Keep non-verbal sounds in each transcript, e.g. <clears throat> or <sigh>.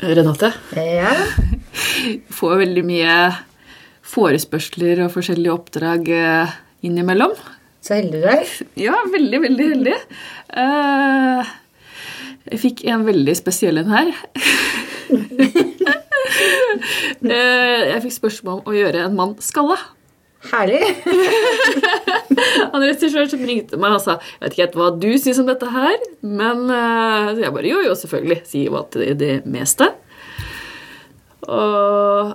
Renate, Ja. får veldig mye forespørsler og forskjellige oppdrag eh, innimellom. Så heldig du er. Ja, veldig, veldig heldig. Eh, jeg fikk en veldig spesiell en her. <laughs> Eh, jeg fikk spørsmål om å gjøre en mann skalla. Herlig. <laughs> Han regissøren som ringte meg og sa Jeg vet ikke helt hva du syns om dette her, men eh, så jeg bare jo, jo, selvfølgelig. Sier hva til det meste. Og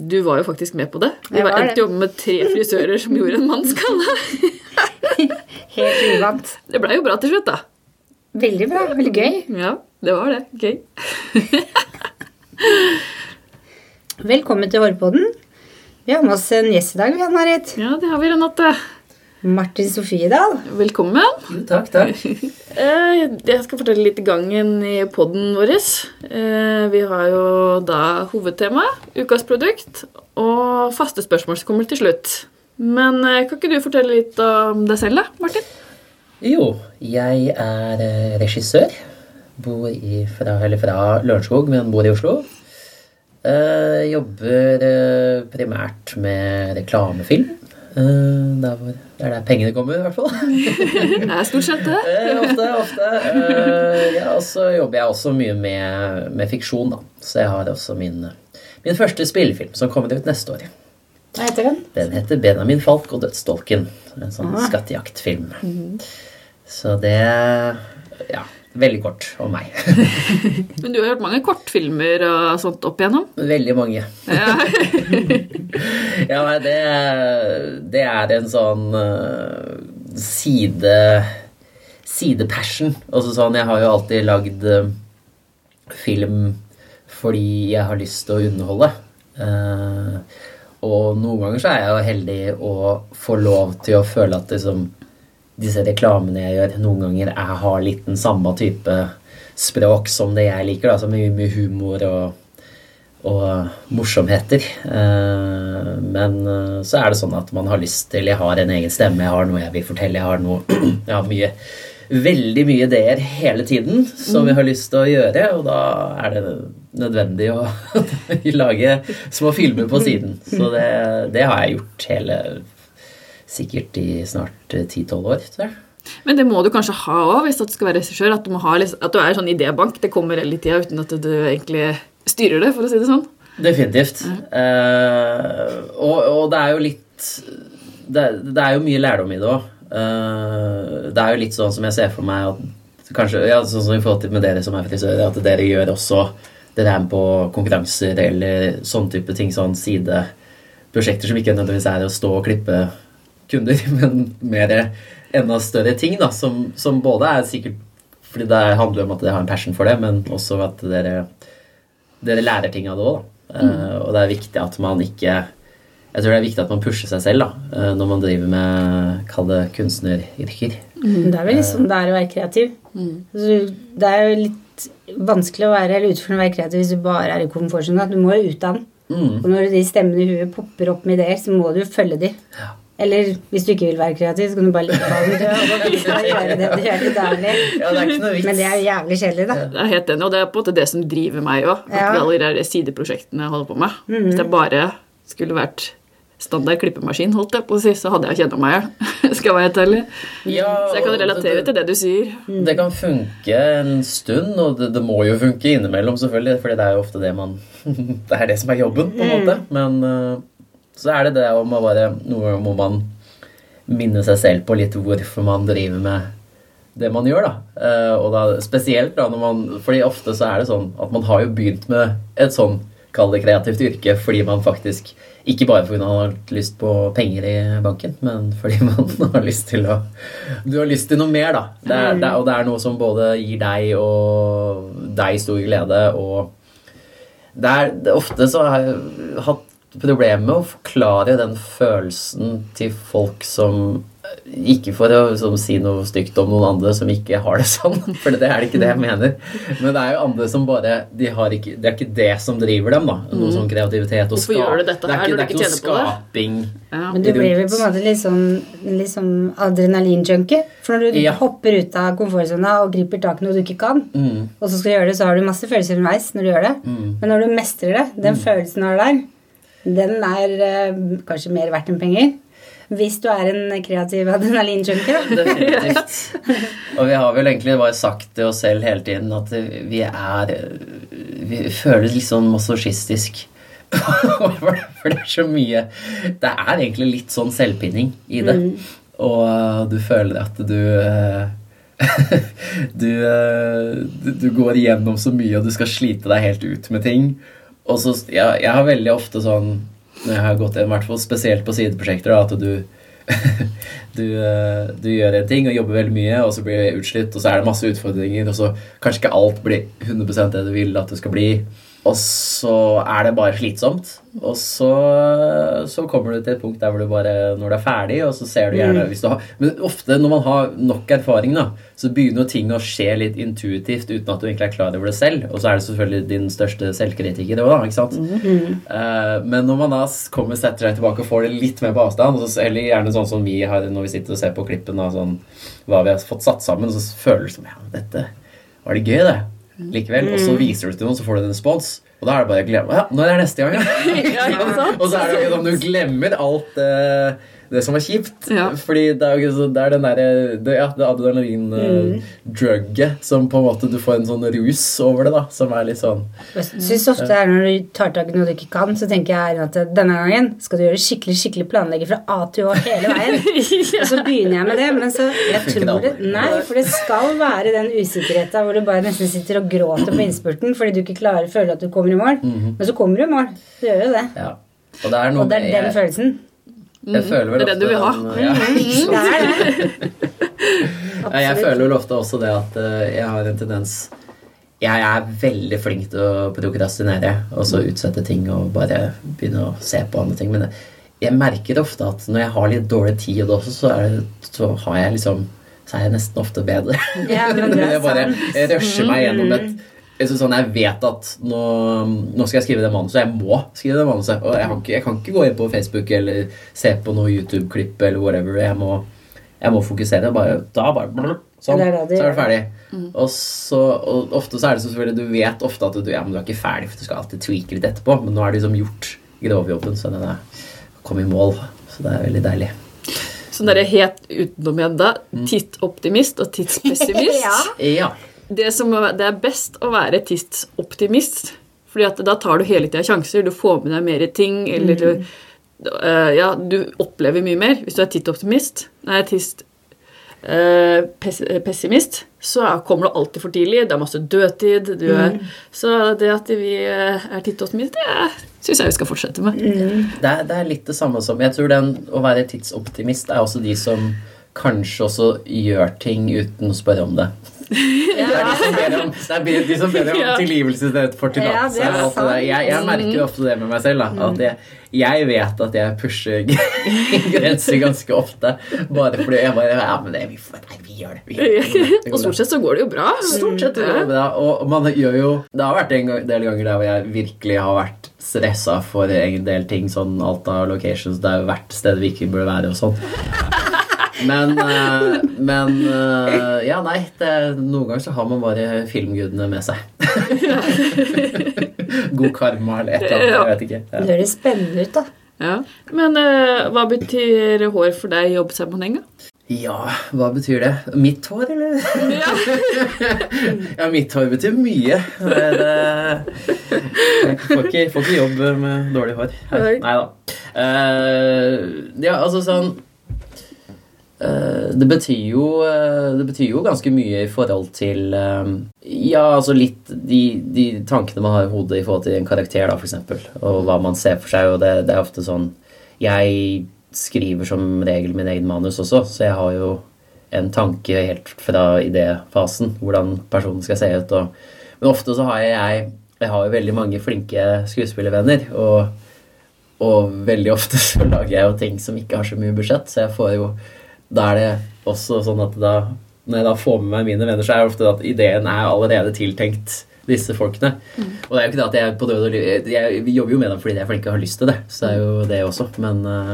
du var jo faktisk med på det. Vi var endte jo opp med tre frisører som gjorde en mannskalle. <laughs> Helt uvant. Det blei jo bra til slutt, da. Veldig bra. Veldig gøy. Ja, det var det. Gøy. <laughs> Velkommen til Hårpodden. Vi har med oss en gjest i dag, vi, Ann-Marit. Ja, det har vi, Renate. Martin Sofiedal. Velkommen. Takk, takk. <laughs> Eh, Jeg skal fortelle litt gangen i poden vår. Eh, Vi har jo da hovedtema, ukas produkt, og faste spørsmål som kommer til slutt. Men eh, kan ikke du fortelle litt om deg selv, da, Martin? Jo, jeg er regissør. Bor i, fra, eller fra Lørenskog, men bor i Oslo. Eh, jobber eh, primært med reklamefilm. Uh, der hvor, det er der pengene kommer, i hvert fall. <laughs> Det er stort sett det. <laughs> Ofte, ofte. Ja, og så jobber jeg også mye med, med fiksjon, da. Så jeg har også min, min første spillefilm som kommer ut neste år. Hva heter den? Den heter 'Benjamin Falk og dødsdolken'. En sånn Ah. skattejaktfilm. Så det Ja, veldig kort om meg. <laughs> Men du har gjort mange kortfilmer og sånt opp igjennom. veldig mange. Ja. <laughs> Ja, det, det er en sånn eh, side sidepassion. Altså sånn, jeg har jo alltid lagd eh, film fordi jeg har lyst til å underholde. Eh, og noen ganger så er jeg jo heldig å få lov til å føle at liksom, disse reklamene jeg gjør, noen ganger jeg har litt den samme type språk som det jeg liker. Da, så mye, mye humor og og morsomheter. Eh, Men eh, så er det sånn at man har lyst til Jeg har en egen stemme, jeg har noe jeg vil fortelle, jeg har noe <clears throat> Jeg har mye Veldig mye ideer hele tiden som jeg har lyst til å gjøre, og da er det nødvendig å <laughs> lage små filmer på siden. <laughs> Så det, det har jeg gjort hele Sikkert i snart eh, 10-12 år, tror jeg. Men det må du kanskje ha òg hvis du skal være regissør. At du, ha, at du er sånn idébank. Det kommer hele tida uten at du egentlig styrer det, for å si det sånn. Definitivt. Eh, og, og det er jo litt Det, det er jo mye lærdom i det òg. det er jo litt sånn som jeg ser for meg at kanskje, ja, Sånn som i forhold til med dere som er frisører, at dere gjør også Dere er med på konkurranser eller sånn type ting, sånn sideprosjekter som ikke nødvendigvis er å stå og klippe kunder, <laughs> men mer enda større ting, da, som, som både er sikkert fordi det handler om at dere har en passion for det, men også at dere dere lærer ting av det òg, Mm. Uh, og det er viktig at man ikke Jeg tror det er viktig at man pusher seg selv da, uh, når man driver med kall det kunstneryrker. Det er vel liksom det er å være kreativ. Så det er jo litt vanskelig å være eller utfordrende å være kreativ hvis du bare er i komfortsonen. Du må jo ut av den. Mm. Og når de stemmene i huet popper opp med ideer, så må du følge de. Ja. Eller hvis du ikke vil være kreativ, så kan du bare ligge på den død og gjøre det du gjør til daglig. Ja, det er ikke noe vits. Men det er jo jævlig kjedelig, da. Jeg er helt enig, og det er på en måte det som driver meg òg. Ja. Alle de sideprosjektene jeg holder på med. Hvis jeg bare skulle vært standard klippemaskin, holdt jeg på å si, så hadde jeg kjent meg igjen. <laughs> Skal jeg være helt ærlig. Ja, Så jeg kan relatere det, til det du sier. Det kan funke en stund, og det, det må jo funke innimellom, selvfølgelig, for det er jo ofte det man <laughs> Det er det som er jobben, på en måte. Men eh, så er det det om å bare Noe må man minne seg selv på litt hvorfor man driver med det man gjør, da. Eh, og da spesielt da når man Fordi ofte så er det sånn at man har jo begynt med et sånn, kall det kreativt yrke, fordi man faktisk ikke bare fordi man har lyst på penger i banken, men fordi <laughs> man har lyst til å Du har lyst til noe mer, da. Det er, det og det er noe som både gir deg og deg stor glede, og det er Ofte så har jeg hatt problemer med å forklare den følelsen til folk som Ikke for å som, si noe stygt om noen andre som ikke har det <laughs> sånn, for det er det ikke det jeg mener. Men det er jo andre som bare de har ikke, Det er ikke det som driver dem, da. Noe sånn kreativitet og Hvorfor gjør du dette Det er her ikke, det er ikke ikke noe skaping. Ja. Men du blir vel på en måte litt sånn adrenalinjunkie. For når du Ja. hopper ut av komfortsona og griper tak i noe du ikke kan, Mm. og så skal du gjøre det, så har du masse følelser underveis når du gjør det. Men når du mestrer det, den følelsen du har der, den er eh, kanskje mer verdt enn penger. Hvis du er en kreativ adrenalinjunkie, da. Definitivt. Og vi har vel egentlig bare sagt til oss selv hele tiden at vi er Vi føler litt sånn masochistisk. <laughs> For det er så mye Det er egentlig litt sånn selvpinning i det. Og du føler at du eh, <laughs> du, eh, du, du går igjennom så mye, og du skal slite deg helt ut med ting. Og så, ja, jeg har veldig ofte sånn når jeg har gått inn, hvert fall spesielt på sideprosjekter, at du <laughs> du, eh, du gjør en ting og jobber veldig mye, og så blir du utslitt, og så er det masse utfordringer, og så kanskje ikke alt blir 100% det du vil at det skal bli. Og så er det bare slitsomt. Og så, så kommer du til et punkt der hvor du bare Når du er ferdig, og så ser du gjerne hvis du har, Men ofte når man har nok erfaring, da, så begynner ting å skje litt intuitivt uten at du egentlig er klar over det selv. Og så er det selvfølgelig din største selvkritiker òg. Ikke sant? Eh, men når man da kommer setter seg tilbake og får det litt mer på avstand, så, eller gjerne sånn som vi har når vi sitter og ser på klippen, da, sånn, hva vi har fått satt sammen, så føler det som ja, dette var det gøy, det. Likevel. Og så viser du det til noen, så får du en respons. Og da er det bare å glemme Ja, nå er det neste gang, ja? <laughs> <laughs> Og så er det sånn du glemmer alt eh, det som er kjipt. Ja. Fordi det er, jo det er den derre det, ja, det adrenalin-drugget som på en måte du får en sånn rus over det, da. Som er litt sånn Jeg syns ofte det er når du tar tak i noe du ikke kan, så tenker jeg at denne gangen skal du gjøre skikkelig skikkelig planlegge fra A til Å hele veien. <laughs> Og så begynner jeg med det, men så jeg tror det. Nei, for det skal være den usikkerheten hvor du bare nesten sitter og gråter på innspurten fordi du ikke klarer å føle at du kommer i mål. Mhm. Men så kommer du i mål. Du gjør jo det. Ja. Og det er noe Og det er med- den jeg- følelsen. Jeg føler vel Det er det du vil ha. ja, er det. <laughs> Ja, Jeg føler vel ofte også det at eh, jeg har en tendens Jeg er veldig flink til å prokrastinere og så utsette ting og bare begynne å se på andre ting. Men jeg merker ofte at når jeg har litt dårlig tid også, så, er det, så har jeg liksom så er jeg nesten ofte bedre. Ja, men <laughs> det er jeg bare jeg rusher meg gjennom et jeg, synes sånn, jeg vet at nå, nå skal jeg skrive det manuset. Jeg må skrive det manuset. Og jeg, ikke, jeg kan ikke gå inn på Facebook eller se på noe YouTube-klipp eller whatever. Jeg må, jeg må fokusere. Bare, da bare blå Sånn. Det er det du så er du ferdig. Og, så, og ofte så er det så selvfølgelig Du vet ofte at du, ja, men du er ikke ferdig, for du skal alltid tweake litt etterpå. Men nå er det liksom gjort grovjobben, så den er kom i mål. Så det er veldig deilig. Sånn er helt utenom igjen da. Tidsoptimist og tidspessimist. <laughs> Ja. Ja. Det, som, det er best å være tidsoptimist. Fordi at da tar du hele tida sjanser. Du får med deg mer ting. Eller du, eh, ja, du opplever mye mer. Hvis du er tidsoptimist Nei, tids, Uh, pes, pessimist, så kommer du alltid for tidlig. Det er masse dødtid. Du er, Så det at vi eh, er tidsoptimister, det syns jeg vi skal fortsette med. Det er, det er litt det samme som Jeg tror den å være tidsoptimist er også de som kanskje også gjør ting uten å spørre om det. <laughs> Det er de som ber om, det er de som ber om <laughs> Ja. tilgivelse for tillatelse. der. jeg, jeg merker ofte det med meg selv. Da, at jeg, jeg vet at jeg pusher <laughs> grenser ganske ofte. Bare fordi jeg bare Ja, men det, vi, får, nei, vi gjør det. Vi gjør det. Det Og stort sett så går det jo bra. Stort sett gjør det bra. Og man gjør jo Det har vært en del ganger der hvor jeg virkelig har vært stressa for en del ting. Sånn alt av locations. Det er jo hvert sted vi ikke burde være og sånn. Men, eh, men eh, Ja, nei. Det, noen ganger så har man bare filmgudene med seg. <laughs> God karma eller et eller annet. Jeg vet ikke. Det Ja. høres spennende ut, da. Ja. Men eh, hva betyr hår for deg i jobbsammenheng? ja, hva betyr det? Mitt hår, eller? Ja, <laughs> mitt hår betyr mye. Det, det, jeg får ikke, får ikke jobb med dårlig hår. Nei. Da. Uh, ja, altså sånn det betyr, jo, eh, det betyr jo ganske mye i forhold til eh, Ja, altså litt de, de tankene man har i hodet i forhold til en karakter, da, eksempel. Og hva man ser for seg. Og det, det er ofte sånn Jeg skriver som regel min egen manus også, så jeg har jo en tanke helt fra idéfasen, hvordan personen skal se ut. Og, men ofte så har jeg Jeg har jo veldig mange flinke skuespillervenner. Og, og veldig ofte så lager jeg jo ting som ikke har så mye budsjett, så jeg får jo da er det også sånn at da når jeg da får med meg mine venner, så er det ofte at ideen er allerede tiltenkt disse folkene. Mm. Og det er jo ikke det at jeg på død og liv Jeg jobber jo med dem fordi jeg er og har lyst til det. Så det er jo det også. Men uh,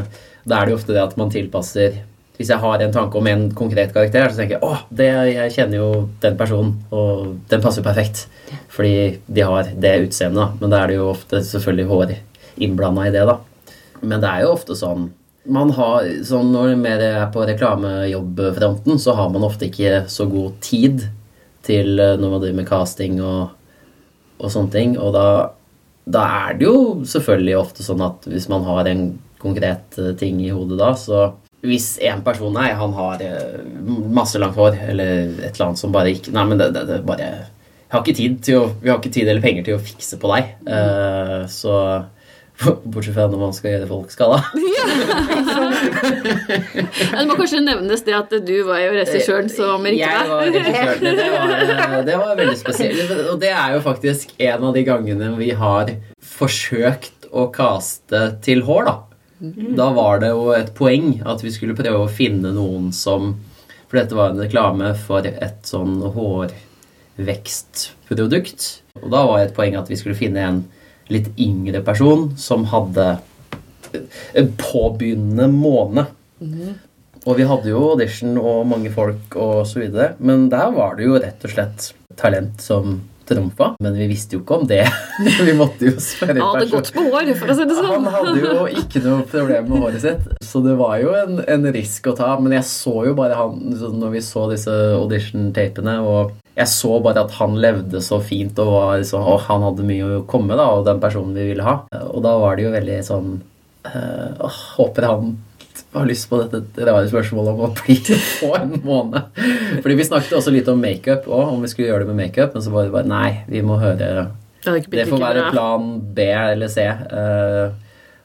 da er det jo ofte det at man tilpasser Hvis jeg har en tanke om en konkret karakter, så tenker jeg åh, det, jeg kjenner jo den personen, og den passer perfekt. Fordi de har det utseendet. Men da er det jo ofte selvfølgelig hår innblanda i det, da. Men det er jo ofte sånn man har, sånn Når man er på reklamejobbfronten, så har man ofte ikke så god tid til eh, når man driver med casting og, og sånne ting. Og da, da, er det jo selvfølgelig ofte sånn at hvis man har en konkret eh, ting i hodet da, så hvis en person Nei, han har eh, masse langt hår, eller et eller annet som bare ikke Nei, men det, det, det bare jeg har ikke tid til å, Vi har ikke tid eller penger til å fikse på deg. Uh, så <laughs> Bortsett fra når man skal gjøre folk skalla. <laughs> Ja. det må kanskje nevnes det at du var jo regissøren som ringte regissøren. Det var, det var veldig spesielt. Og det er jo faktisk en av de gangene vi har forsøkt å kaste til hår, da. Da var det jo et poeng at vi skulle prøve å finne noen som For dette var en reklame for et sånn hårvekstprodukt. Og da var det et poeng at vi skulle finne en litt yngre person som hadde en påbegynnende måned. Mm. Og vi hadde jo audition og mange folk og så videre, men der var det jo rett og slett talent som trumfa. Men vi visste jo ikke om det. <laughs> vi måtte jo spørre Han hadde gått på hår, for å si det sånn. Han hadde jo ikke noe problem med håret sitt, så det var jo en, en risk å ta. Men jeg så jo bare han når vi så disse audition-tapene, og jeg så bare at han levde så fint og, var, så, og han hadde mye å komme da, og den personen vi ville ha. Og da var det jo veldig sånn øh, Håper han har lyst på dette rare spørsmålet om å bli <laughs> på en måned. Fordi vi snakket også litt om makeup òg, om vi skulle gjøre det med makeup, men så var det bare nei, vi må høre Det får være plan B eller C. Uh,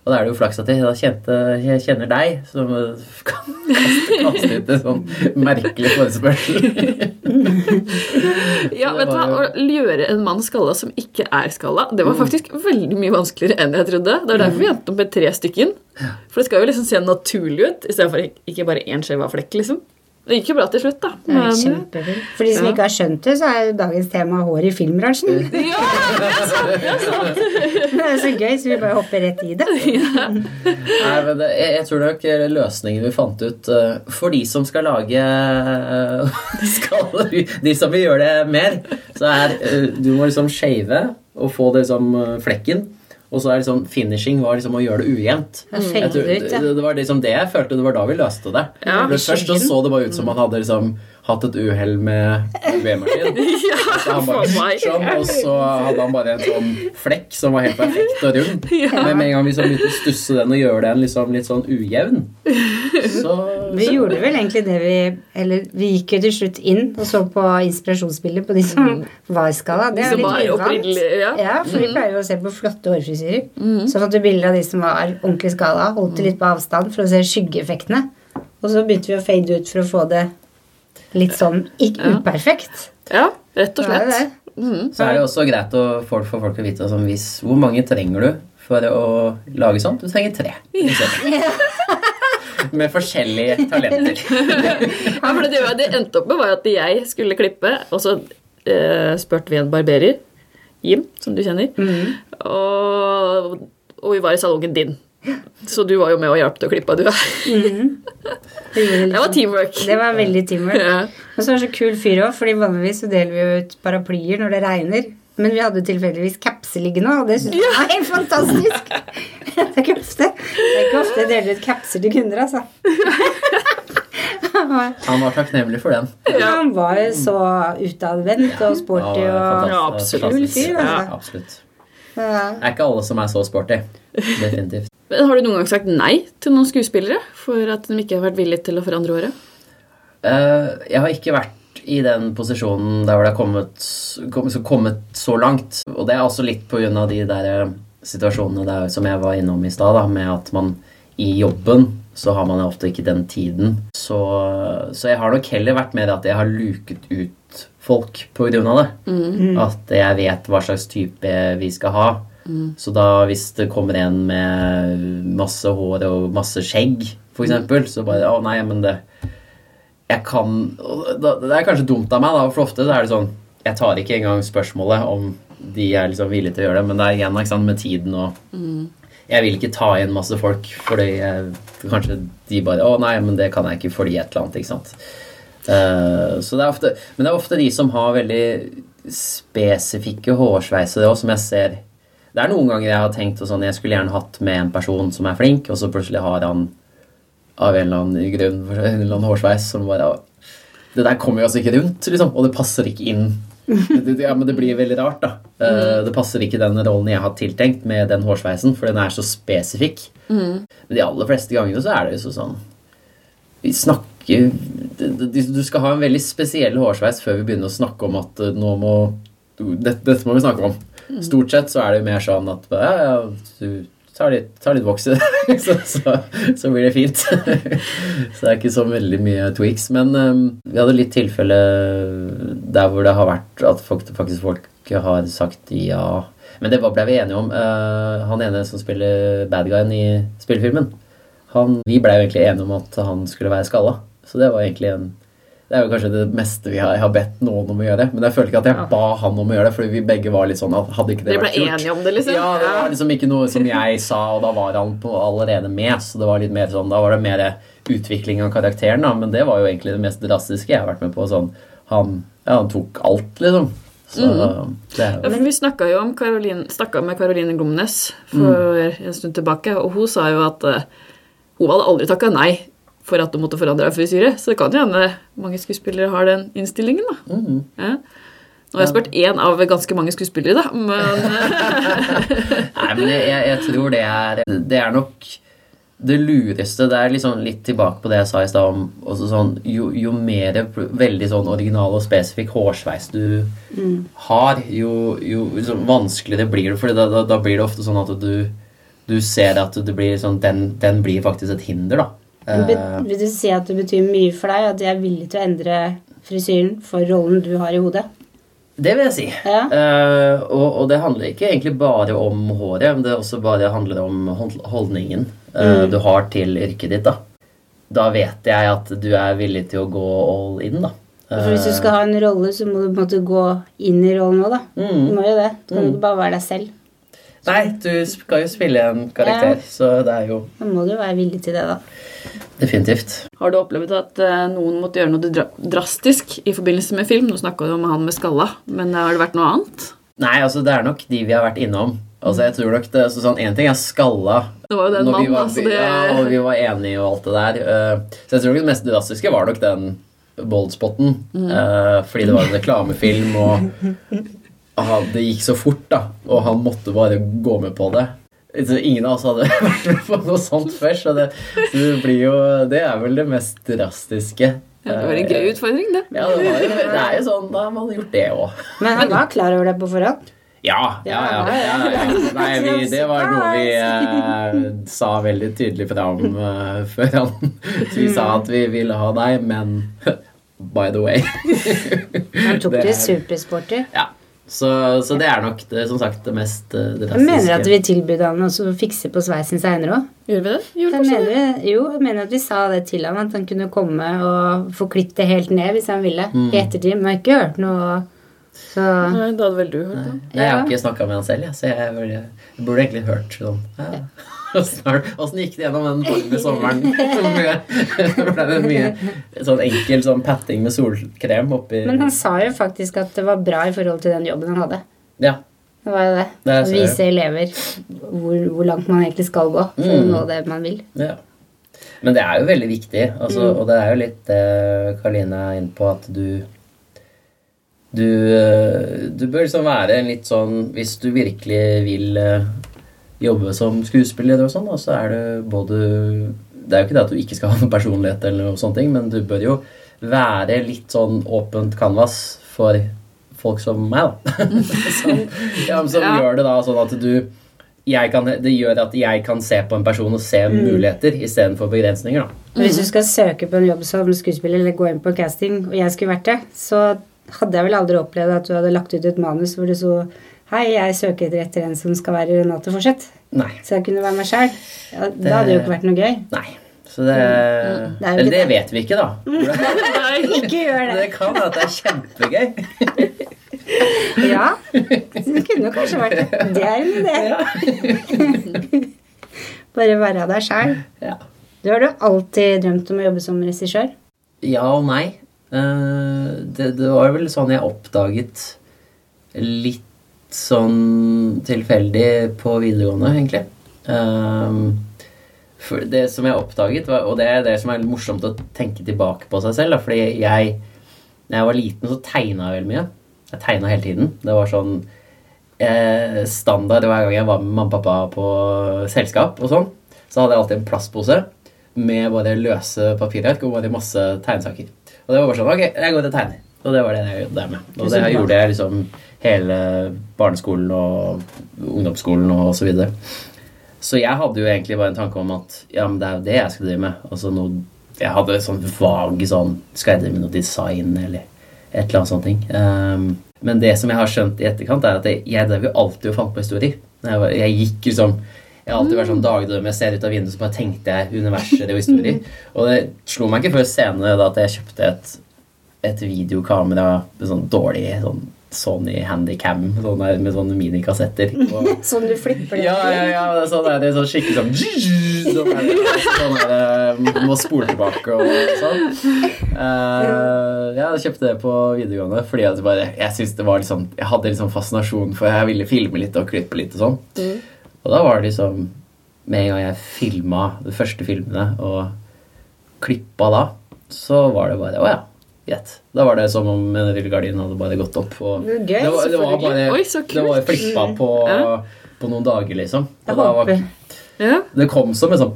og da er det jo flaks at jeg, kjente, jeg kjenner deg, som <laughs> kan kaste, kaste ut en sånn merkelig forespørsel. <laughs> ja, vet du hva, Å gjøre en mann skalla som ikke er skalla, det var mm. faktisk veldig mye vanskeligere enn jeg trodde. Det var derfor vi endte opp med tre stykken. For det skal jo liksom se naturlig ut, istedenfor ikke bare én skjeva flekk. liksom. Det gikk jo bra til slutt, da. Men, For de som ikke har skjønt det, så er jo dagens tema hår i filmbransjen. Ja, <laughs> det er sant! Det er, sant. det er så gøy, så vi bare hopper rett i det. <laughs> Ja. Nei, men det, jeg, jeg, tror nok løsningen vi fant ut uh, For de som skal lage <laughs> uh, skal, De som vil gjøre det mer, så er uh, Du må liksom shave og få det som flekken. Og så er liksom finishing var liksom å gjøre det ujevnt. Tror, det, det, var liksom det jeg følte. Det var da vi løste det. Ja. Først så, så det bare ut som man hadde liksom hatt et uhell med vemaskin. <laughs> ja, sånn, og så hadde han bare en sånn flekk som var helt perfekt og rund. <laughs> Ja. Men med en gang vi så begynte å stusse den og gjøre den liksom litt sånn ujevn så, Vi gjorde vel egentlig det vi Eller vi gikk jo til slutt inn og så på inspirasjonsbilder på de som var var skada. Det er litt uvant. Ja. ja, for vi mm. pleier jo å se på flotte hårfrisyrer. Mm. Så fant vi bilder av de som var ordentlig skada, holdt det litt på avstand for å se skyggeeffektene. Og så begynte vi å fade ut for å få det litt sånn ikke uperfekt. Ja, rett og slett. Det det. Mm. Så er det også greit å folk, for folk å vite sånn, hvis, hvor mange trenger du for å lage sånt. Du trenger tre. Ja. <laughs> med forskjellige talenter. <laughs> ja, for det, det endte opp med, var at jeg skulle klippe, og så eh, spurte vi en barberer, Jim, som du kjenner, mm. og, og, vi var i salongen din. Så du var jo med og hjalp til å klippe, du. Mm. Det, det, var teamwork. Det var veldig teamwork. Ja. Og så var det så kul fyr òg, fordi vanligvis så deler vi ut paraplyer når det regner. Men vi hadde tilfeldigvis capser liggende, og det syntes jeg var helt fantastisk. det er ikke ofte Det er ikke ofte jeg deler ut capser til kunder, altså. Han var takknemlig for den. Ja, han var jo så utadvendt og sporty og ja, kul fyr. Altså. Ja, absolutt. Det er ikke alle som er så sporty. Definitivt. <laughs> Men har du noen gang sagt nei til noen skuespillere for at de ikke har vært villige til å forandre året? Uh, jeg har ikke vært i den posisjonen der hvor det har kommet, kommet, kommet så langt. Og det er også litt på grunn av de der eh, situasjonene der, som jeg var innom i stad, med at man i jobben så har man ofte ikke den tiden. Så, så, jeg har nok heller vært med at jeg har luket ut folk på grunn av det. Mm. At jeg vet hva slags type vi skal ha. Mm. Så da hvis det kommer en med masse hår og masse skjegg, f.eks., mm. så bare Å, nei, men det jeg kan Det er kanskje dumt av meg, da, for ofte er det sånn Jeg tar ikke engang spørsmålet om de er liksom villige til å gjøre det, men det er igjen ikke sant, med tiden og mm. Jeg vil ikke ta igjen masse folk fordi jeg, kanskje de bare 'Å, nei, men det kan jeg ikke fordi et eller annet', ikke sant. Uh, så det er ofte, men det er ofte de som har veldig spesifikke hårsveiser òg, som jeg ser Det er noen ganger jeg har tenkt sånn Jeg skulle gjerne hatt med en person som er flink, og så plutselig har han av en eller annen grunn en eller annen hårsveis som bare Det der kommer jo altså ikke rundt, liksom, og det passer ikke inn. ja, men det blir veldig rart, da. Uh, Det passer ikke den rollen jeg har tiltenkt med den hårsveisen, for den er så spesifikk. Mm. Men de aller fleste gangene så er det jo sånn Vi snakker Du skal ha en veldig spesiell hårsveis før vi begynner å snakke om at eh, nå må Dette, dette må vi snakke om. Mm. Stort sett så er det mer sånn at ja, ja, du tar litt, tar litt vokse, <laughs> så, så, så, blir det fint. <laughs> så det er ikke så veldig mye tweaks. Men um, vi hadde litt tilfelle der hvor det har vært at folk, faktisk folk har sagt ja. Men det ble vi enige om. Uh, han ene som spiller bad guyen i spillefilmen, han, vi jo egentlig enige om at han skulle være skalla. Så det var egentlig en det er jo kanskje det meste vi har, jeg har bedt noen om å gjøre. Men jeg føler ikke at jeg ba han om å gjøre det, fordi vi begge var litt sånn at hadde ikke det vært gjort Dere ble enige om det, liksom? Ja, det var liksom ikke noe som jeg sa, og da var han på allerede med. Så det var litt mer sånn, da var det mer utvikling av karakteren, da. Men det var jo egentlig det mest drastiske jeg har vært med på. Sånn, han, ja, han tok alt, liksom. Så, mm. det, ja, vi snakka jo om Caroline, med Caroline Glomnes for mm. en stund tilbake, og hun sa jo at uh, hun hadde aldri takka nei for at du måtte forandre frisyre. Så det kan jo hende mange skuespillere har den innstillingen. da. Mm. Ja. Nå har jeg spurt én av ganske mange skuespillere, da, men <laughs> Nei, men jeg, jeg, tror det er Det er nok det lureste Det er liksom litt tilbake på det jeg sa i stad om sånn, jo, jo, mer veldig sånn original og spesifikk hårsveis du mm. har, jo, jo liksom, vanskeligere blir det. For da, da, da, blir det ofte sånn at du, du ser at det blir sånn, den, den blir faktisk et hinder, da. Uh, vil du si at det betyr mye for deg at de er villig til å endre frisyren for rollen du har i hodet? Det vil jeg si. Ja. Uh, og, og, det handler ikke egentlig bare om håret, men det også bare handler om holdningen uh, mm. du har til yrket ditt. Da Da vet jeg at du er villig til å gå all in, da. For hvis du skal ha en rolle, så må du på en måte gå inn i rollen òg, da. Mm. Du må jo det. Du kan mm. ikke bare være deg selv. Nei, du skal jo spille en karakter, ja. så det er jo Da må du være villig til det, da. Definitivt. Har du opplevd at uh, noen måtte gjøre noe drastisk i forbindelse med film? Nå snakka du om han med skalla, men har det vært noe annet? Nei, altså det er nok de vi har vært innom. Altså jeg tror nok det, så sånn, En ting er skalla Det var jo den mannen, altså det... Ja, og vi var enige og alt det der. Uh, så jeg tror nok det mest drastiske var nok den boldspotten. Mm. Fordi det var en reklamefilm, og det gikk så fort, da, og han måtte bare gå med på det. Så ingen av oss hadde <laughs> vært med på noe sånt før, så det, så det blir jo Det er vel det mest drastiske. Ja, det var en gøy utfordring, det. Ja, det, var, det er jo sånn da har man gjort det òg. Men han var klar over det på forhånd? Ja, ja, ja. ja, ja. Nei, vi, det var noe vi eh, sa veldig tydelig fra om uh, før han <laughs> Vi sa at vi ville ha deg, men <laughs> by the way. han tok det supersporty. Ja. Så, så, det er nok det, som sagt det mest eh, det Jeg mener at vi tilbød han å fikse på sveisen seinere òg. Gjorde vi det? Gjorde jeg mener, jo, jeg mener at vi sa det til han, at han kunne komme og få klippet det helt ned hvis han ville. Mm. I ettertid. Men jeg har ikke hørt noe så Nei, det hadde vel du hørt, det? Nei, jeg har ikke snakka med han selv, ja, så jeg, jeg, burde egentlig hørt sånn ja. <laughs> Åssen gikk det gjennom den varme sommeren? <laughs> ble det mye sånn enkel sånn patting med solkrem oppi Men han sa jo faktisk at det var bra i forhold til den jobben han hadde. Ja. Det var jo det. det Å vise elever hvor, hvor, langt man egentlig skal gå for mm. å nå det man vil. Ja. Men det er jo veldig viktig, altså, mm. og det er jo litt det eh, Karline er inne på, at du du, uh, du bør liksom være en litt sånn Hvis du virkelig vil uh, jobbe som skuespiller, og sånn, og så er det både Det er jo ikke det at du ikke skal ha noen personlighet, eller noe sånne ting, men du bør jo være litt sånn åpent canvas for folk som meg, da. <laughs> som, ja, som ja. gjør det da sånn at du kan, det gjør at jeg kan se på en person og se mm. muligheter istedenfor begrensninger. Da. Hvis du skal søke på en jobb som skuespiller eller gå inn på casting, og jeg skulle vært det, så hadde jeg vel aldri opplevd at du hadde lagt ut et manus hvor det så Hei, jeg søker etter en som skal være Renate Forseth. Så jeg kunne være meg sjæl. Ja, det hadde jo ikke vært noe gøy. Nei. Så det, mm. det Eller det, det vet vi ikke, da. <laughs> Nei, ikke gjør det. <laughs> Det kan være at det er kjempegøy. <laughs> ja. Det kunne jo kanskje vært det. Det er en idé. Ja. Bare være deg sjæl. Ja. Du har du alltid drømt om å jobbe som regissør? Ja og nei. Eh, det, det var vel sånn jeg oppdaget litt sånn tilfeldig på videregående, egentlig. Um, for det som jeg oppdaget, var, og det er det som er morsomt å tenke tilbake på seg selv da, Fordi jeg Når jeg var liten, så tegna jeg veldig mye. Jeg tegna hele tiden. Det var sånn eh, standard hver gang jeg var med mamma og pappa på selskap og sånn. Så hadde jeg alltid en plastpose med bare løse papirark og bare masse tegnesaker. Og det var bare sånn Ok, jeg går til tegner. Og det var det jeg gjorde med. Og det gjorde jeg liksom hele barneskolen og ungdomsskolen og så videre. Så jeg hadde jo egentlig bare en tanke om at ja, men det er jo det jeg skal drive med. Altså noe, jeg hadde sånn vag sånn Skal jeg drive med noe design eller et eller annet sånt ting. Um, men det som jeg har skjønt i etterkant, er at jeg, jeg drev jo alltid og fant på historier. Jeg, var, jeg, gikk liksom Jeg har alltid vært sånn dagdrøm. Jeg ser ut av vinduet, så bare tenkte jeg universer og historier. <laughs> Og det slo meg ikke før senere da at jeg kjøpte et, et videokamera med sånn dårlig sånn Sony Handycam sånn der, med sånne minikassetter. <laughs> sånn du flipper det? Ja, ja, ja. Det er sånn, det er sånn skikkelig sånn Sånn der, sånn der eh, Må spole tilbake og sånn. Uh, ja, jeg kjøpte det på videregående fordi at bare, jeg synes det var liksom Jeg hadde liksom fascinasjon for jeg ville filme litt og klippe litt og sånn. Mm. Og da var det liksom Med en gang jeg filma de første filmene og klippa da, så var det bare Å ja Greit. Da var det som om en rullegardin hadde bare gått opp. Og det, det, var, det var bare Oi, Det var flippa på, på, noen dager, liksom. Og da var, ja. Det kom som en sånn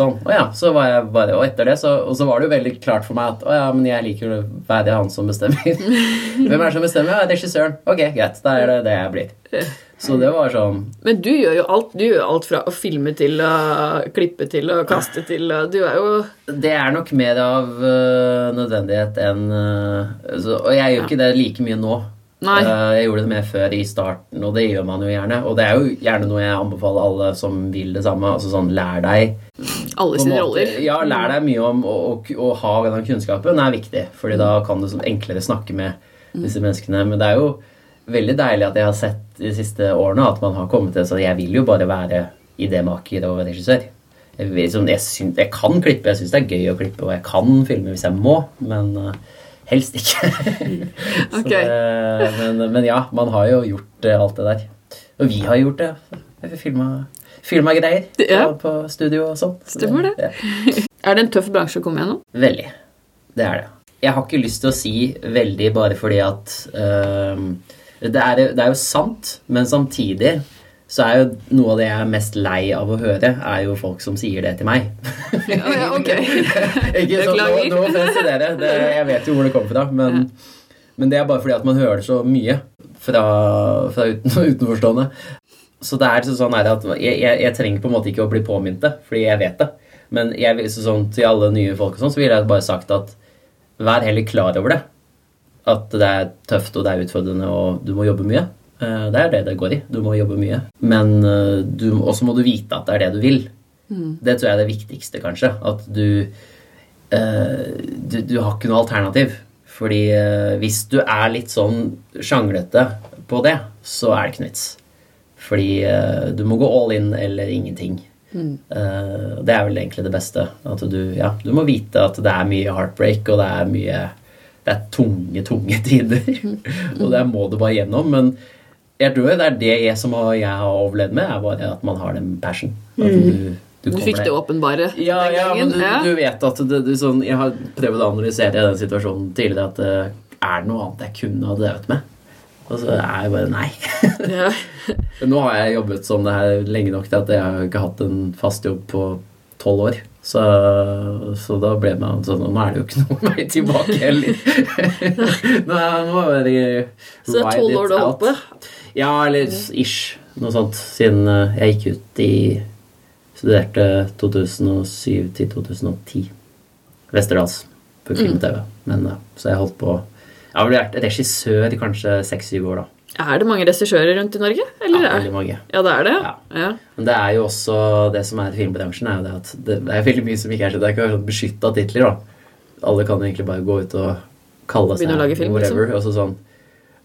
Sånn. Og ja. Så var jeg bare, og etter det så, og så var det jo veldig klart for meg at å ja, men jeg liker å være han som bestemmer. <laughs> Hvem er det som bestemmer? Ja, regissøren. Ok, greit. Da er det det jeg blir. Så det var sånn Men du gjør jo alt. Du gjør alt fra å filme til å klippe til å kaste til å Du er jo Det er nok mer av uh, nødvendighet enn uh, så, Og jeg gjør ja. ikke det like mye nå. Uh, jeg gjorde det mer før i starten, og det gjør man jo gjerne. Og det er jo gjerne noe jeg anbefaler alle som vil det samme. Altså sånn, lær deg Alle sine roller. Ja, lær deg mye om å, ha den kunnskapen er viktig. Fordi da kan du sånn enklere snakke med disse menneskene. Men det er jo veldig deilig at jeg har sett de siste årene at man har kommet til så jeg vil jo bare være idémaker og regissør. Jeg, liksom, jeg, synes, jeg kan klippe, jeg syns det er gøy å klippe, og jeg kan filme hvis jeg må, men uh, helst ikke. <laughs> okay. det, men, men, ja, man har jo gjort uh, alt det der. Og vi har gjort det. Filma, greier ja. på, på, studio og sånn. Stemmer det ja. er det en tøff bransje å komme gjennom? Veldig. Det er det. Jeg har ikke lyst til å si veldig bare fordi at uh, det er, det er jo sant, men samtidig så er jo noe av det jeg er mest lei av å høre, er jo folk som sier det til meg. ja, ja, ok. <laughs> Ikke sånn, nå, nå til dere. Det, jeg vet jo hvor det kommer fra. Men, ja. men, det er bare fordi at man hører det så mye fra, fra uten, <laughs> utenforstående. Så det er sånn at jeg, jeg, jeg, trenger på en måte ikke å bli påminnet det, fordi jeg vet det. Men jeg, sånn, til alle nye folk og sånn, så ville jeg bare sagt at vær heller klar over det at det er tøft og det er utfordrende og du må jobbe mye. Eh, det er det det går i. Du må jobbe mye. Men eh, også må du vite at det er det du vil. Mm. Det tror jeg er det viktigste, kanskje. At du, eh, du, du har ikke noe alternativ. Fordi hvis du er litt sånn sjanglete på det, så er det ikke vits. Fordi du må gå all in eller ingenting. Mm. Det er vel egentlig det beste. At du, ja, du må vite at det er mye heartbreak, og det er mye det er tunge, tunge <laughs> tider. og det må du bare gjennom. Men jeg tror det er det jeg, som jeg har overlevd med, er bare at man har den passion. Mm. du, du, du fikk det åpenbare ja, den gangen? Ja, men du, ja. du vet at det, det, sånn, Jeg har prøvd å analysere den situasjonen tidligere. At uh, er det noe annet jeg kunne ha drevet med? Og så er jeg bare nei. <laughs> ja. Nå har jeg jobbet som det her lenge nok til at jeg har ikke hatt en fast jobb på tolv år. Så, så, da ble man sånn Nå er det jo ikke <laughs> noe vei tilbake heller. <laughs> nå er jeg Så det er tolv år du har holdt på? Ja, eller ish. Noe sånt. Siden eh, jeg gikk ut i Studerte 2007 til 2010. Westerdals på film-TV. Men, eh, så jeg holdt på Jeg har vært regissør i kanskje seks-syv år, da. Er det mange regissører rundt i Norge? Eller? Ja, veldig mange. Ja, det er det? Ja. ja. Men det er jo også det som er filmbransjen, er jo det at det, er veldig mye som ikke er så Det er ikke beskytta titler, da. Alle kan egentlig bare gå ut og kalle seg film, whatever. Liksom. Og, sånn.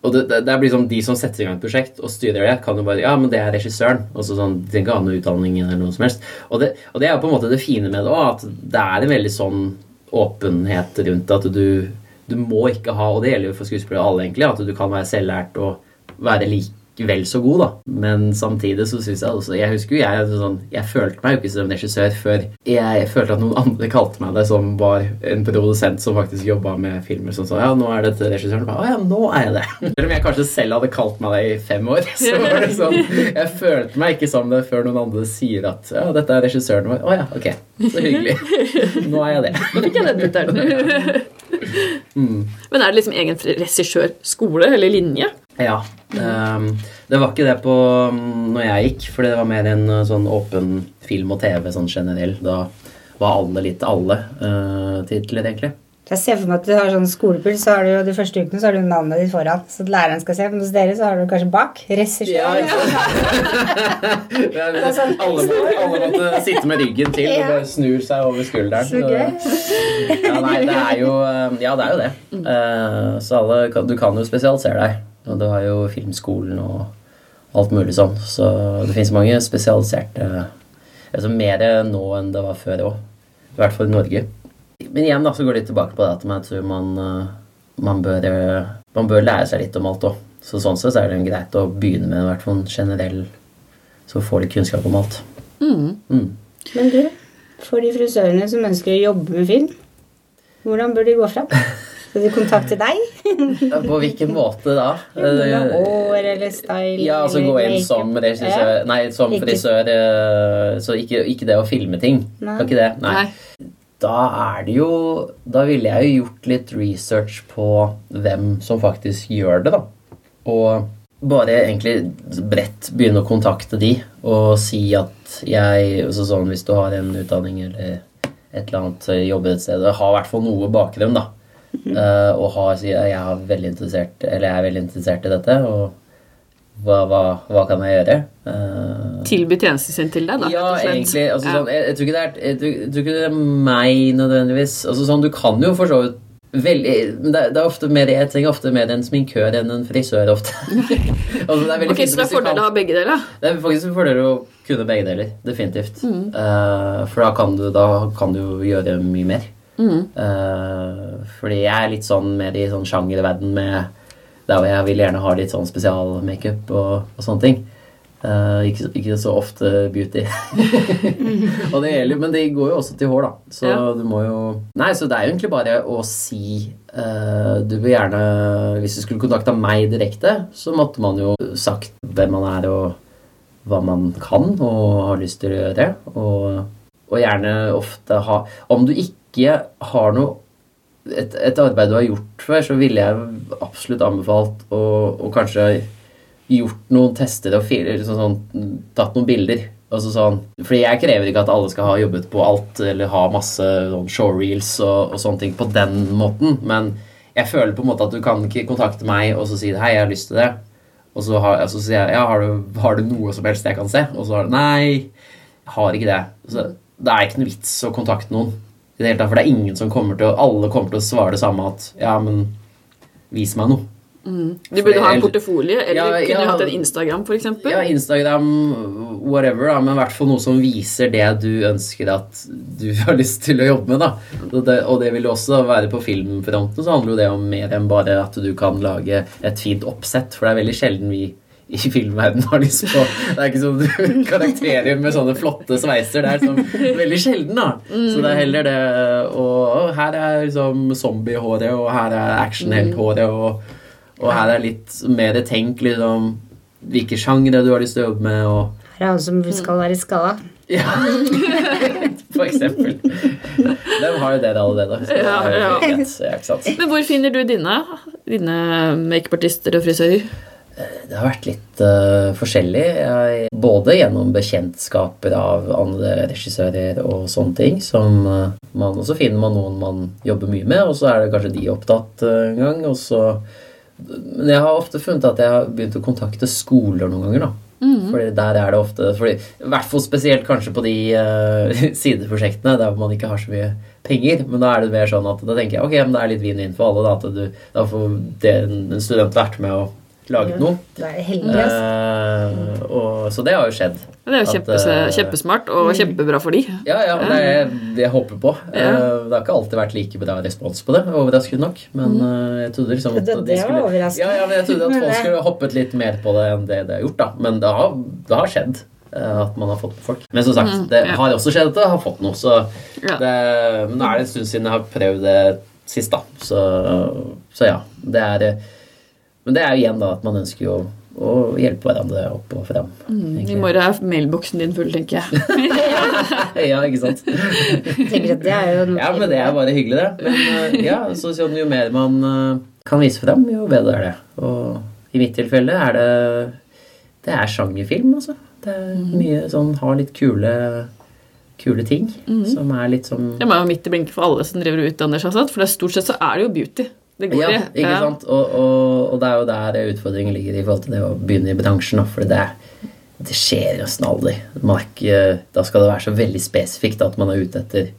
Og det, det, det, blir sånn De som setter i gang et prosjekt og styrer det, kan jo bare Ja, men det er regissøren. Og så sånn, De trenger ikke ha noe utdanning eller noe som helst. Og det, og det er jo på en måte det fine med det òg, at det er en veldig sånn åpenhet rundt at du du må ikke ha, og det gjelder jo for skuespillere alle, egentlig, at du kan være selvlært og være likevel så god, da. Men samtidig så syns jeg også Jeg husker jo jeg sånn Jeg følte meg jo ikke som regissør før jeg følte at noen andre kalte meg det, som var en produsent som faktisk jobba med filmer som sa Ja, nå er dette regissøren. Å ja, nå er jeg det. <laughs> Selv om jeg kanskje selv hadde kalt meg det i fem år, <laughs> så var det sånn Jeg følte meg ikke som det før noen andre sier at ja, dette er regissøren vår. Å ja, ok. Så hyggelig. <laughs> Nå er jeg det. Nå fikk jeg den tittelen. Mm. Men er det liksom egen regissørskole eller linje? Ja. Um, det var ikke det på um, når jeg gikk, for det var mer en uh, sånn åpen film og TV sånn generell. Da var alle litt alle uh, titler, egentlig. Jeg ser for meg at du har sånn skolepuls, så har du jo de første ukene så har du navnet ditt foran. Så at læreren skal se. Men hos dere så har du kanskje bak. Regissør. Ja, ja. <laughs> sånn. alle, må, alle måtte sitte med ryggen til og bare snur seg over skulderen. Så gøy. ja, nei, det er jo um, Ja, det er jo det. Uh, så alle, du kan jo spesialisere deg. Og du har jo filmskolen og alt mulig sånn. Så det fins mange spesialiserte altså Mer nå enn det var før òg. I hvert fall i Norge. Men igjen da, så går det litt tilbake på det at jeg tror man, eh, man, bør, eh, man bør lære seg litt om alt òg. Så sånn sett så er det greit å begynne med hvert fall en generell Så får de kunnskap om alt. Mm. Mm. Men du, for de frisørene som ønsker å jobbe med film, hvordan bør de gå fram? Skal de kontakte deg? På hvilken måte da? Hår eller style? Ja, altså gå inn som regissør Nei, som frisør. Eh, så ikke, ikke, det å filme ting. Nei. Ikke det? Nei. Da er det jo Da ville jeg jo gjort litt research på hvem som faktisk gjør det, da. Og bare egentlig bredt begynne å kontakte de og si at jeg altså sånn Hvis du har en utdanning eller et eller annet jobber et sted har i hvert fall noe bakgrunn, da. Mm. Uh, og har, jeg, er veldig interessert, eller jeg er veldig interessert i dette. og hva, hva, hva, kan jeg gjøre? Uh, Tilby tjenesten sin til deg, da? Ja, egentlig. Altså. Sånn, jeg, jeg, tror er, jeg, jeg, tror ikke det er, meg nødvendigvis. Altså, sånn, du kan jo for så vidt Veldig, det, det er ofte mer, Jeg trenger ofte mer en sminkør enn en frisør. ofte. <laughs> altså, det er ok, Så det er fordel å ha begge deler? Det er faktisk en fordel å kunne begge deler. Definitivt. Mm. Uh, for da kan, du, da kan du gjøre mye mer. Mm. Uh, fordi jeg er litt sånn mer i sånn sjangerverden med der hvor jeg vil gjerne ha litt sånn spesialmakeup og, og sånne ting. Uh, ikke, ikke, så ofte beauty. <laughs> og det gjelder, men det går jo også til hår, da. Så ja. du må jo Nei, så det er jo egentlig bare å si uh, Du vil gjerne Hvis du skulle kontakta meg direkte, så måtte man jo sagt hvem man er og hva man kan og har lyst til å gjøre. Og, og gjerne ofte ha Om du ikke har noe et, et, arbeid du har gjort før, så ville jeg absolutt anbefalt å, å kanskje gjort noen tester og sånn, sånn, tatt noen bilder. Altså sånn, fordi jeg krever ikke at alle skal ha jobbet på alt eller ha masse sånn showreels og, og, sånne ting på den måten, men jeg føler på en måte at du kan ikke kontakte meg og så si 'hei, jeg har lyst til det', og så, har, så sier jeg 'ja, har du, har du, noe som helst jeg kan se?' Og så har du 'nei, jeg har ikke det'. Så det er ikke noe vits å kontakte noen. I det hele tatt, For det er ingen som kommer til å Alle kommer til å svare det samme at Ja, men vis meg noe. Mm. Du burde ha en portefolie, eller ja, kunne ja, hatt en Instagram f.eks.? Ja, Instagram, whatever, da, men i hvert fall noe som viser det du ønsker at du <laughs> har lyst til å jobbe med. da. Og det, og det vil også være på filmfronten, så handler jo det om mer enn bare at du kan lage et fint oppsett, for det er veldig sjelden vi i filmverdenen har lyst på Det er ikke sånn karakterer med sånne flotte sveiser. Det er sånn veldig sjelden, da. Så det er heller det Og her er liksom zombiehåret, og her er actionhelthåret, og, og her er litt mer tenk liksom hvilke sjangre du har lyst til å jobbe med. Og her er han som skal være skalla. Ja, <laughs> for eksempel. Hvem har jo det allerede. Ja, ja. Men hvor finner du dine, dine makeupartister og frisører? Det har vært litt uh, forskjellig. Jeg, både gjennom bekjentskaper av andre regissører og sånne ting. Som uh, man, også finner man noen man jobber mye med, og så er det kanskje de opptatt uh, en gang. Og så Men jeg har ofte funnet at jeg har begynt å kontakte skoler noen ganger. da. Mm. Fordi der er det ofte fordi, I hvert fall spesielt kanskje på de uh, <laughs> sideprosjektene der man ikke har så mye penger. Men da er det mer sånn at da tenker jeg ok, men det er litt vinn-vinn for alle. Da, at du, da får det, en student vært med å laget noe. Det er uh, og, så det har jo skjedd. Det er jo at, uh, kjempesmart og mm. kjempebra for de. Ja, ja, det er det jeg håper på. Ja. Uh, det har ikke alltid vært like bra respons på det, overraskende nok. Men uh, jeg trodde liksom at det, de skulle ja, ja, men jeg trodde at <laughs> folk skulle hoppet litt mer på det enn det det har gjort. da Men det har, det har skjedd at man har fått på folk. Men som sagt, mm, det har også skjedd at det har fått noe. Så det, nå er det en stund siden jeg har prøvd det sist, da. Så, så ja. Det er men det er jo igjen da at man ønsker jo å hjelpe hverandre opp og frem. Mm, I morgen er mailboksen din full, tenker jeg. <laughs> ja, ikke sant. tenker at det er jo Ja, men det er bare hyggelig, det. Men uh, ja, så sånn, jo mer man uh, kan vise frem, jo bedre er det. Og i mitt tilfelle er det Det er sjangerfilm, altså. Det er mm. mye sånn Har litt kule kule ting. Mm. Som er litt sånn Det må jo midt i blinken for alle som driver og utdanner seg, for det er stort sett så er det jo beauty. Det går ja, ikke ja. sant? Og, og, og, det er jo der utfordringen ligger i forhold til det å begynne i bransjen. For det, det skjer nesten aldri. Ikke, da skal det være så veldig spesifikt at man er ute etter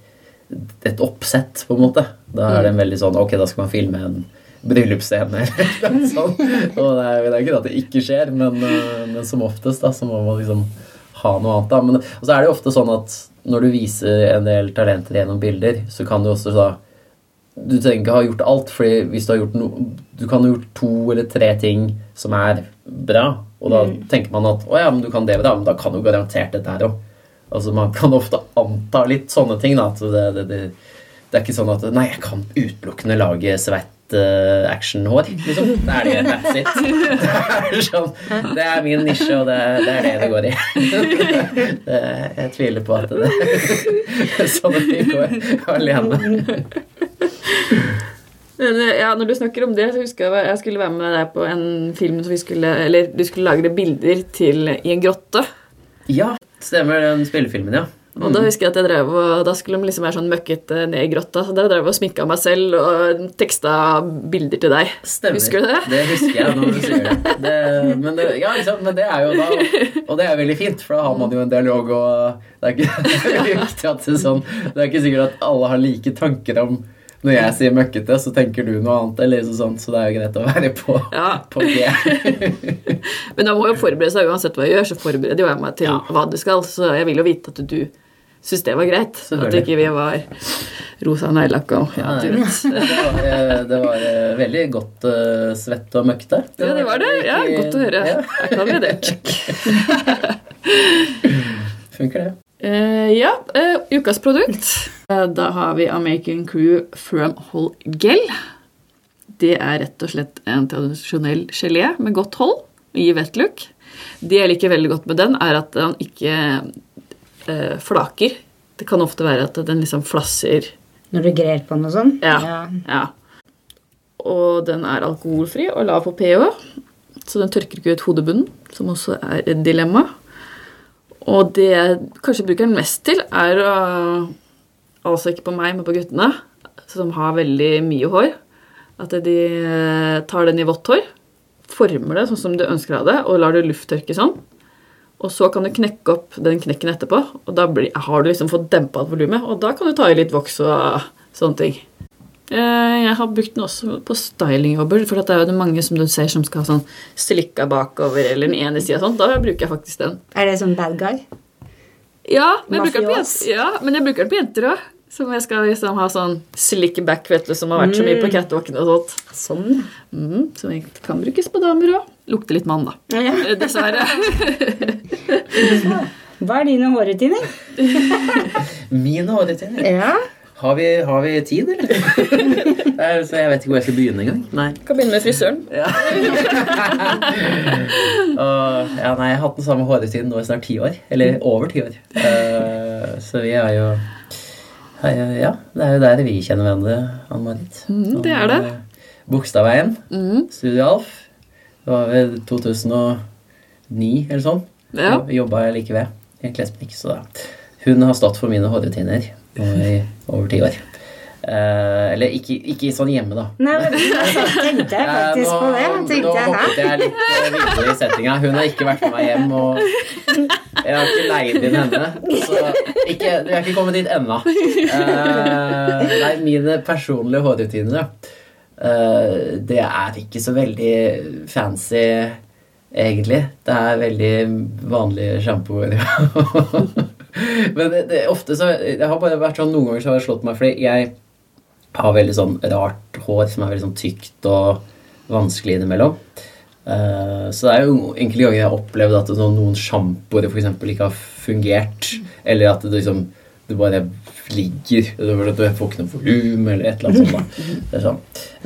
et oppsett, på en måte. Da er det en veldig sånn Ok, da skal man filme en bryllupsscene <laughs> eller noe sånt. Og det er, det er ikke at det ikke skjer, men, eh, men, som oftest da, så må man liksom ha noe annet. da. Men, og så er det jo ofte sånn at når du viser en del talenter gjennom bilder, så kan du også da du trenger ikke ha gjort alt, fordi hvis du har gjort noe Du kan ha gjort to eller tre ting som er bra, og da mm. tenker man at å ja, men du kan det bra, men da kan du garantert dette her òg. Altså, man kan ofte anta litt sånne ting. da, det, det, det, det, er ikke sånn at Nei, jeg kan utelukkende lage svett uh, actionhår. Liksom. Det er det. That's <laughs> it. Det er, sånn, det er min nisje, og det, det, er det det går i. <laughs> jeg tviler på at det sånne ting går alene. <laughs> <laughs> Men, eh, ja, når du snakker om det, så husker jeg jeg skulle være med deg på en film som vi skulle Eller du skulle lage bilder til i en grotte. Ja, stemmer den spillefilmen, ja. Mm. Og da husker jeg at jeg drev og, da skulle de liksom være sånn møkkete ned i grotta. Så da drev jeg og sminka meg selv og teksta bilder til deg. Stemmer. Husker du det? Det husker jeg når du sier det. <laughs> det men, det ja, liksom, men det er jo da Og det er veldig fint, for da har man jo en dialog, og det er ikke, <laughs> det er ikke, det er ikke sikkert at alle har like tanker om når jeg sier møkkete, så tenker du noe annet. eller sånt, Så det er jo greit å være på, ja. <laughs> på det. <laughs> Men da må jo forberede seg uansett hva jeg gjør, så forbereder jeg meg til ja. hva du skal. Så jeg vil jo vite at du syns det var greit. At ikke vi var rosa neglelakk og ja, du vet. <laughs> det, var, eh, det var eh, veldig godt uh, svett og møkkete. Ja, det var det. Ja, Godt å høre. Ja. Jeg kan bli det. Funker det. Uh, ja, uh, ukas produkt. Uh, da har vi American Crew Firm Hold Gel. Det er rett og slett en tradisjonell gelé med godt hold gir wet look. Det jeg liker veldig godt med den, er at den ikke flaker. Det kan ofte være at den liksom flasser Når du grer på den og sånn? Ja, ja. ja. Og den er alkoholfri og lav på pH, så den tørker ikke ut hodebunnen, som også er et dilemma. Og det jeg kanskje bruker den mest til, er å Altså ikke på meg, men på guttene, som har veldig mye hår. At de eh, tar den i vått hår, former det sånn som du ønsker av det, og lar det lufttørke sånn. Og så kan du knekke opp den knekken etterpå, og da blir, har du liksom fått dempa volumet. Og da kan du ta i litt voks og sånne ting. Eh, jeg har brukt den også på stylingjobber, for det er jo mange som du ser som skal ha sånn slikka bakover eller den ene sida sånn. Da bruker jeg faktisk den. Er det sånn bad guy? Ja, men jeg bruker den på jenter òg. Som jeg skal liksom ha sånn slick back, vet du, som har vært så mye på mm. catwalken og sånt. Sånn. Mm, som kan brukes på damer òg. Lukter litt mann, da. Ja. ja. dessverre. <laughs> Hva er dine hårrutiner? <laughs> Mine hårrutiner? Ja. Har vi, har vi, tid, eller? <laughs> så jeg vet ikke hvor jeg skal begynne engang. Nei. Kan begynne med frisøren. Ja. og, ja, nei, jeg har hatt den samme hårrutinen nå i snart ti år. Eller over ti år. Uh, så vi er jo Ja, det er jo der vi kjenner hverandre, Ann Marit. Mm, det er det. Bogstadveien. Mm. Studio Alf. Det var vel 2009 eller sånn. Ja. Jobba jeg like ved i en klesbutikk. Så da. hun har stått for mine hårrutiner i over ti år. Eh, Eller ikke, ikke sånn hjemme, da. Nei, men så tenkte jeg <laughs> faktisk nå, på det. Tenkte nå hoppet jeg litt uh, videre i settinga. Hun har ikke vært med meg hjem, og jeg har ikke leid inn henne. Så ikke, vi har ikke kommet dit ennå. Uh, nei, mine personlige hårrutiner, uh, det er ikke så veldig fancy, egentlig. Det er veldig vanlige sjampoer. <laughs> Men det, det, ofte så Det har bare vært sånn noen ganger så har det slått meg, fordi jeg har veldig sånn rart hår som er veldig sånn tykt og vanskelig innimellom. Uh, så det er jo enkelte ganger jeg har opplevd at noen sjampoer f.eks. ikke har fungert. Eller at det liksom du bare ligger. Du får ikke noe volum eller et eller annet sånt. Sånn.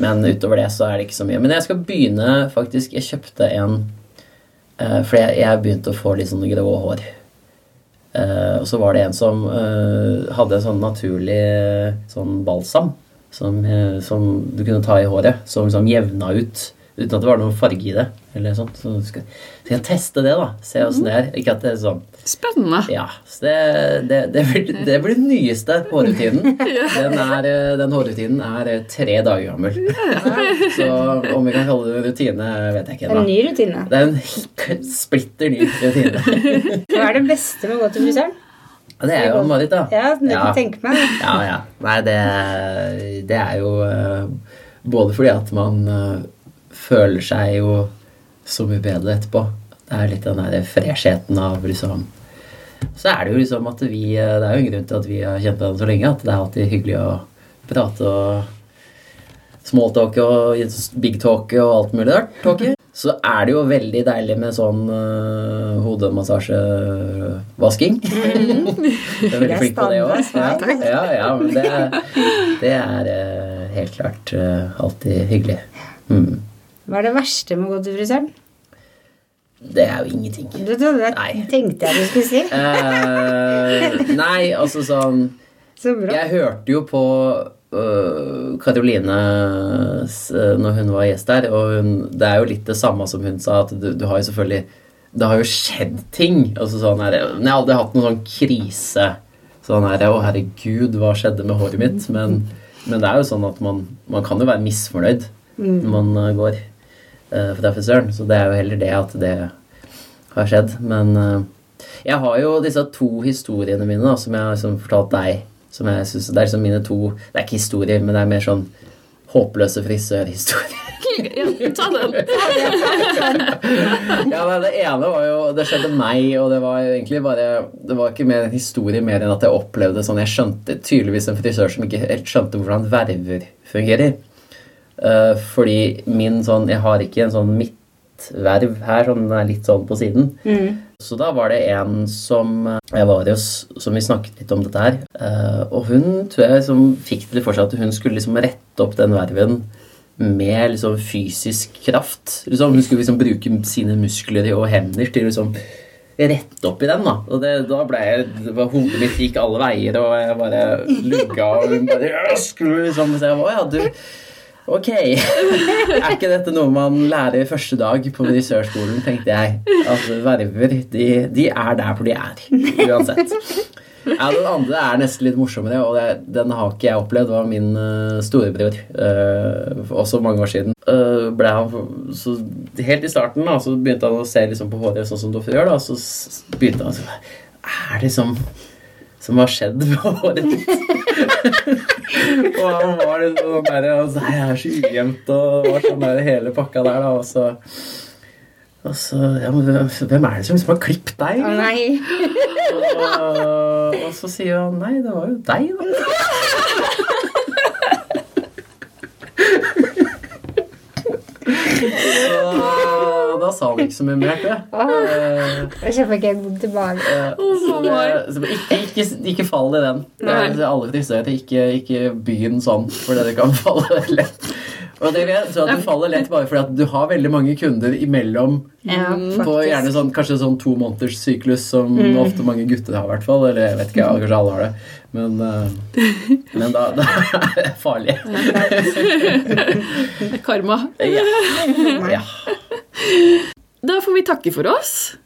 Men utover det så er det ikke så mye. Men jeg skal begynne faktisk Jeg kjøpte en uh, For jeg, jeg begynte å få litt sånne grå hår. Uh, og så var det en som hadde en sånn naturlig sånn balsam som, uh, som, du kunne ta i håret, som liksom jevna ut uten at det var noe farge i det. eller sånt. Så skal, skal jeg teste det, da. Se åssen det er. Ikke at det er sånn Spennende. Ja, så det, det, det, blir, det blir den nyeste hårrutinen. <laughs> Den, er, den hårrutinen er tre dager gammel. Så om vi kan kalle det rutine, vet jeg ikke. Da. En ny rutine. Det er en <laughs> splitter ny rutine. <laughs> Hva er det beste med å gå til frisøren? Det er jo Marit, da. Ja, du ja. kan tenke meg Ja, ja. Nei, det, det er jo både fordi at man føler seg jo så mye bedre etterpå. Det er litt den der fresheten av liksom Så er det jo liksom at vi Det er jo en grunn til at vi har kjent hverandre så lenge, at det er alltid hyggelig å prate og smalltalke og big talk og alt mulig rart. Så er det jo veldig deilig med sånn uh, hodemassasjevasking. Mm. <laughs> Jeg er veldig flink på det òg. Ja, ja, ja, men det, det er uh, helt klart uh, alltid hyggelig. Mm. Hva er det verste med å gå til frisøren? Det er jo ingenting. Det, det, det tenkte jeg du skulle si. uh, nei, altså sånn <laughs> Så bra. Jeg hørte jo på Karoline uh, uh, når hun var gjest der, og hun, det er jo litt det samme som hun sa, at du, du har jo selvfølgelig Det har jo skjedd ting. Altså sånn her, jeg har aldri hatt noen sånn krise sånn her Å, herregud, hva skjedde med håret mitt? Men, men det er jo sånn at man, man kan jo være misfornøyd mm. når man uh, går uh, fra frisøren. Så det er jo heller det at det har skjedd. Men uh, jeg har jo disse to historiene mine da, som jeg har liksom fortalt deg. Som jeg synes, Det er liksom mine to Det er ikke historier, men det er mer sånn håpløse frisørhistorier. ja, ta den. <laughs> ja, men Det ene var jo Det skjedde meg, og det var egentlig bare Det var ikke mer en historie mer enn at jeg opplevde sånn Jeg skjønte tydeligvis en frisør som ikke helt skjønte hvordan verver fungerer. Uh, fordi min sånn Jeg har ikke en sånn midtverv her, som er litt sånn på siden. Mm. Så da var det en som jeg var hos, som vi snakket litt om dette her. Uh, og hun tror jeg liksom fikk det for seg at hun skulle liksom rette opp den verven med liksom fysisk kraft. Liksom, hun skulle liksom bruke sine muskler og hender til liksom rette opp i den. da. Og det, da ble jeg, det var, Hodet mitt gikk alle veier, og jeg bare lugga og hun bare skulle liksom Så jeg var, ja, du Ok. <laughs> Er ikke dette noe man lærer første dag på frisørskolen, tenkte jeg. Altså, verver, de, de, er der hvor de er. Uansett. Ja, Den andre er nesten litt morsommere, og det, den har ikke jeg opplevd. Det var min uh, storebror, uh, også mange år siden. Uh, ble han, så Helt i starten da, så begynte han å se liksom, på håret sånn som Doffer gjør. da, Så begynte han å si Er det som som har skjedd med håret ditt. <laughs> og han var litt sånn der altså, Det er så ujevnt og var sånn der hele pakka der, da. Og så, og så ja, men Hvem er det som liksom har klippet deg? Å nei. og, og, så sier han nei, det var jo deg, da. <laughs> Så da sa han ikke så mye mer, til <laughs> jeg. Oh, jeg fikk jeg vondt i magen. Ikke, fall i den. Det er alle frisører. Ikke, ikke begynn sånn, for det kan falle <laughs> lett. Og det vet, så at Du faller lett bare fordi at du har veldig mange kunder imellom. Ja, på gjerne sånn, kanskje sånn to måneders syklus, som mm. ofte mange gutter har. hvert fall, Eller jeg vet ikke, kanskje alle har det. Men, uh, <laughs> men da, da, er det farlig. Karma. Ja. <laughs> ja. Da får vi takke for oss.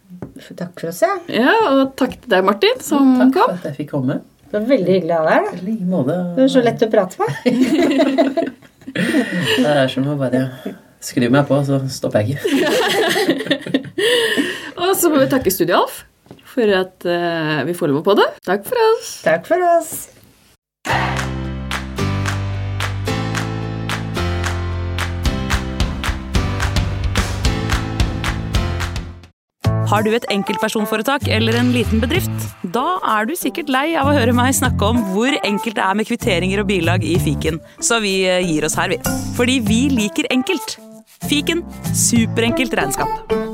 Takk for oss, ja. ja og takk til deg, Martin, som takk kom. Takk for at jeg fikk komme. Det var veldig hyggelig av deg. her. måte. Du er så lett å prate med. <laughs> det er som å bare skrive meg på, så stopper jeg ikke. Og så må vi takke Studio Alf for at uh, vi får lov på det. Takk for oss. Takk for oss. Har du et enkeltpersonforetak eller en liten bedrift? Da er du sikkert lei av å høre meg snakke om hvor enkelt det er med kvitteringer og bilag i fiken, så vi eh, gir oss her, vi. Fordi vi liker enkelt. Fiken superenkelt regnskap.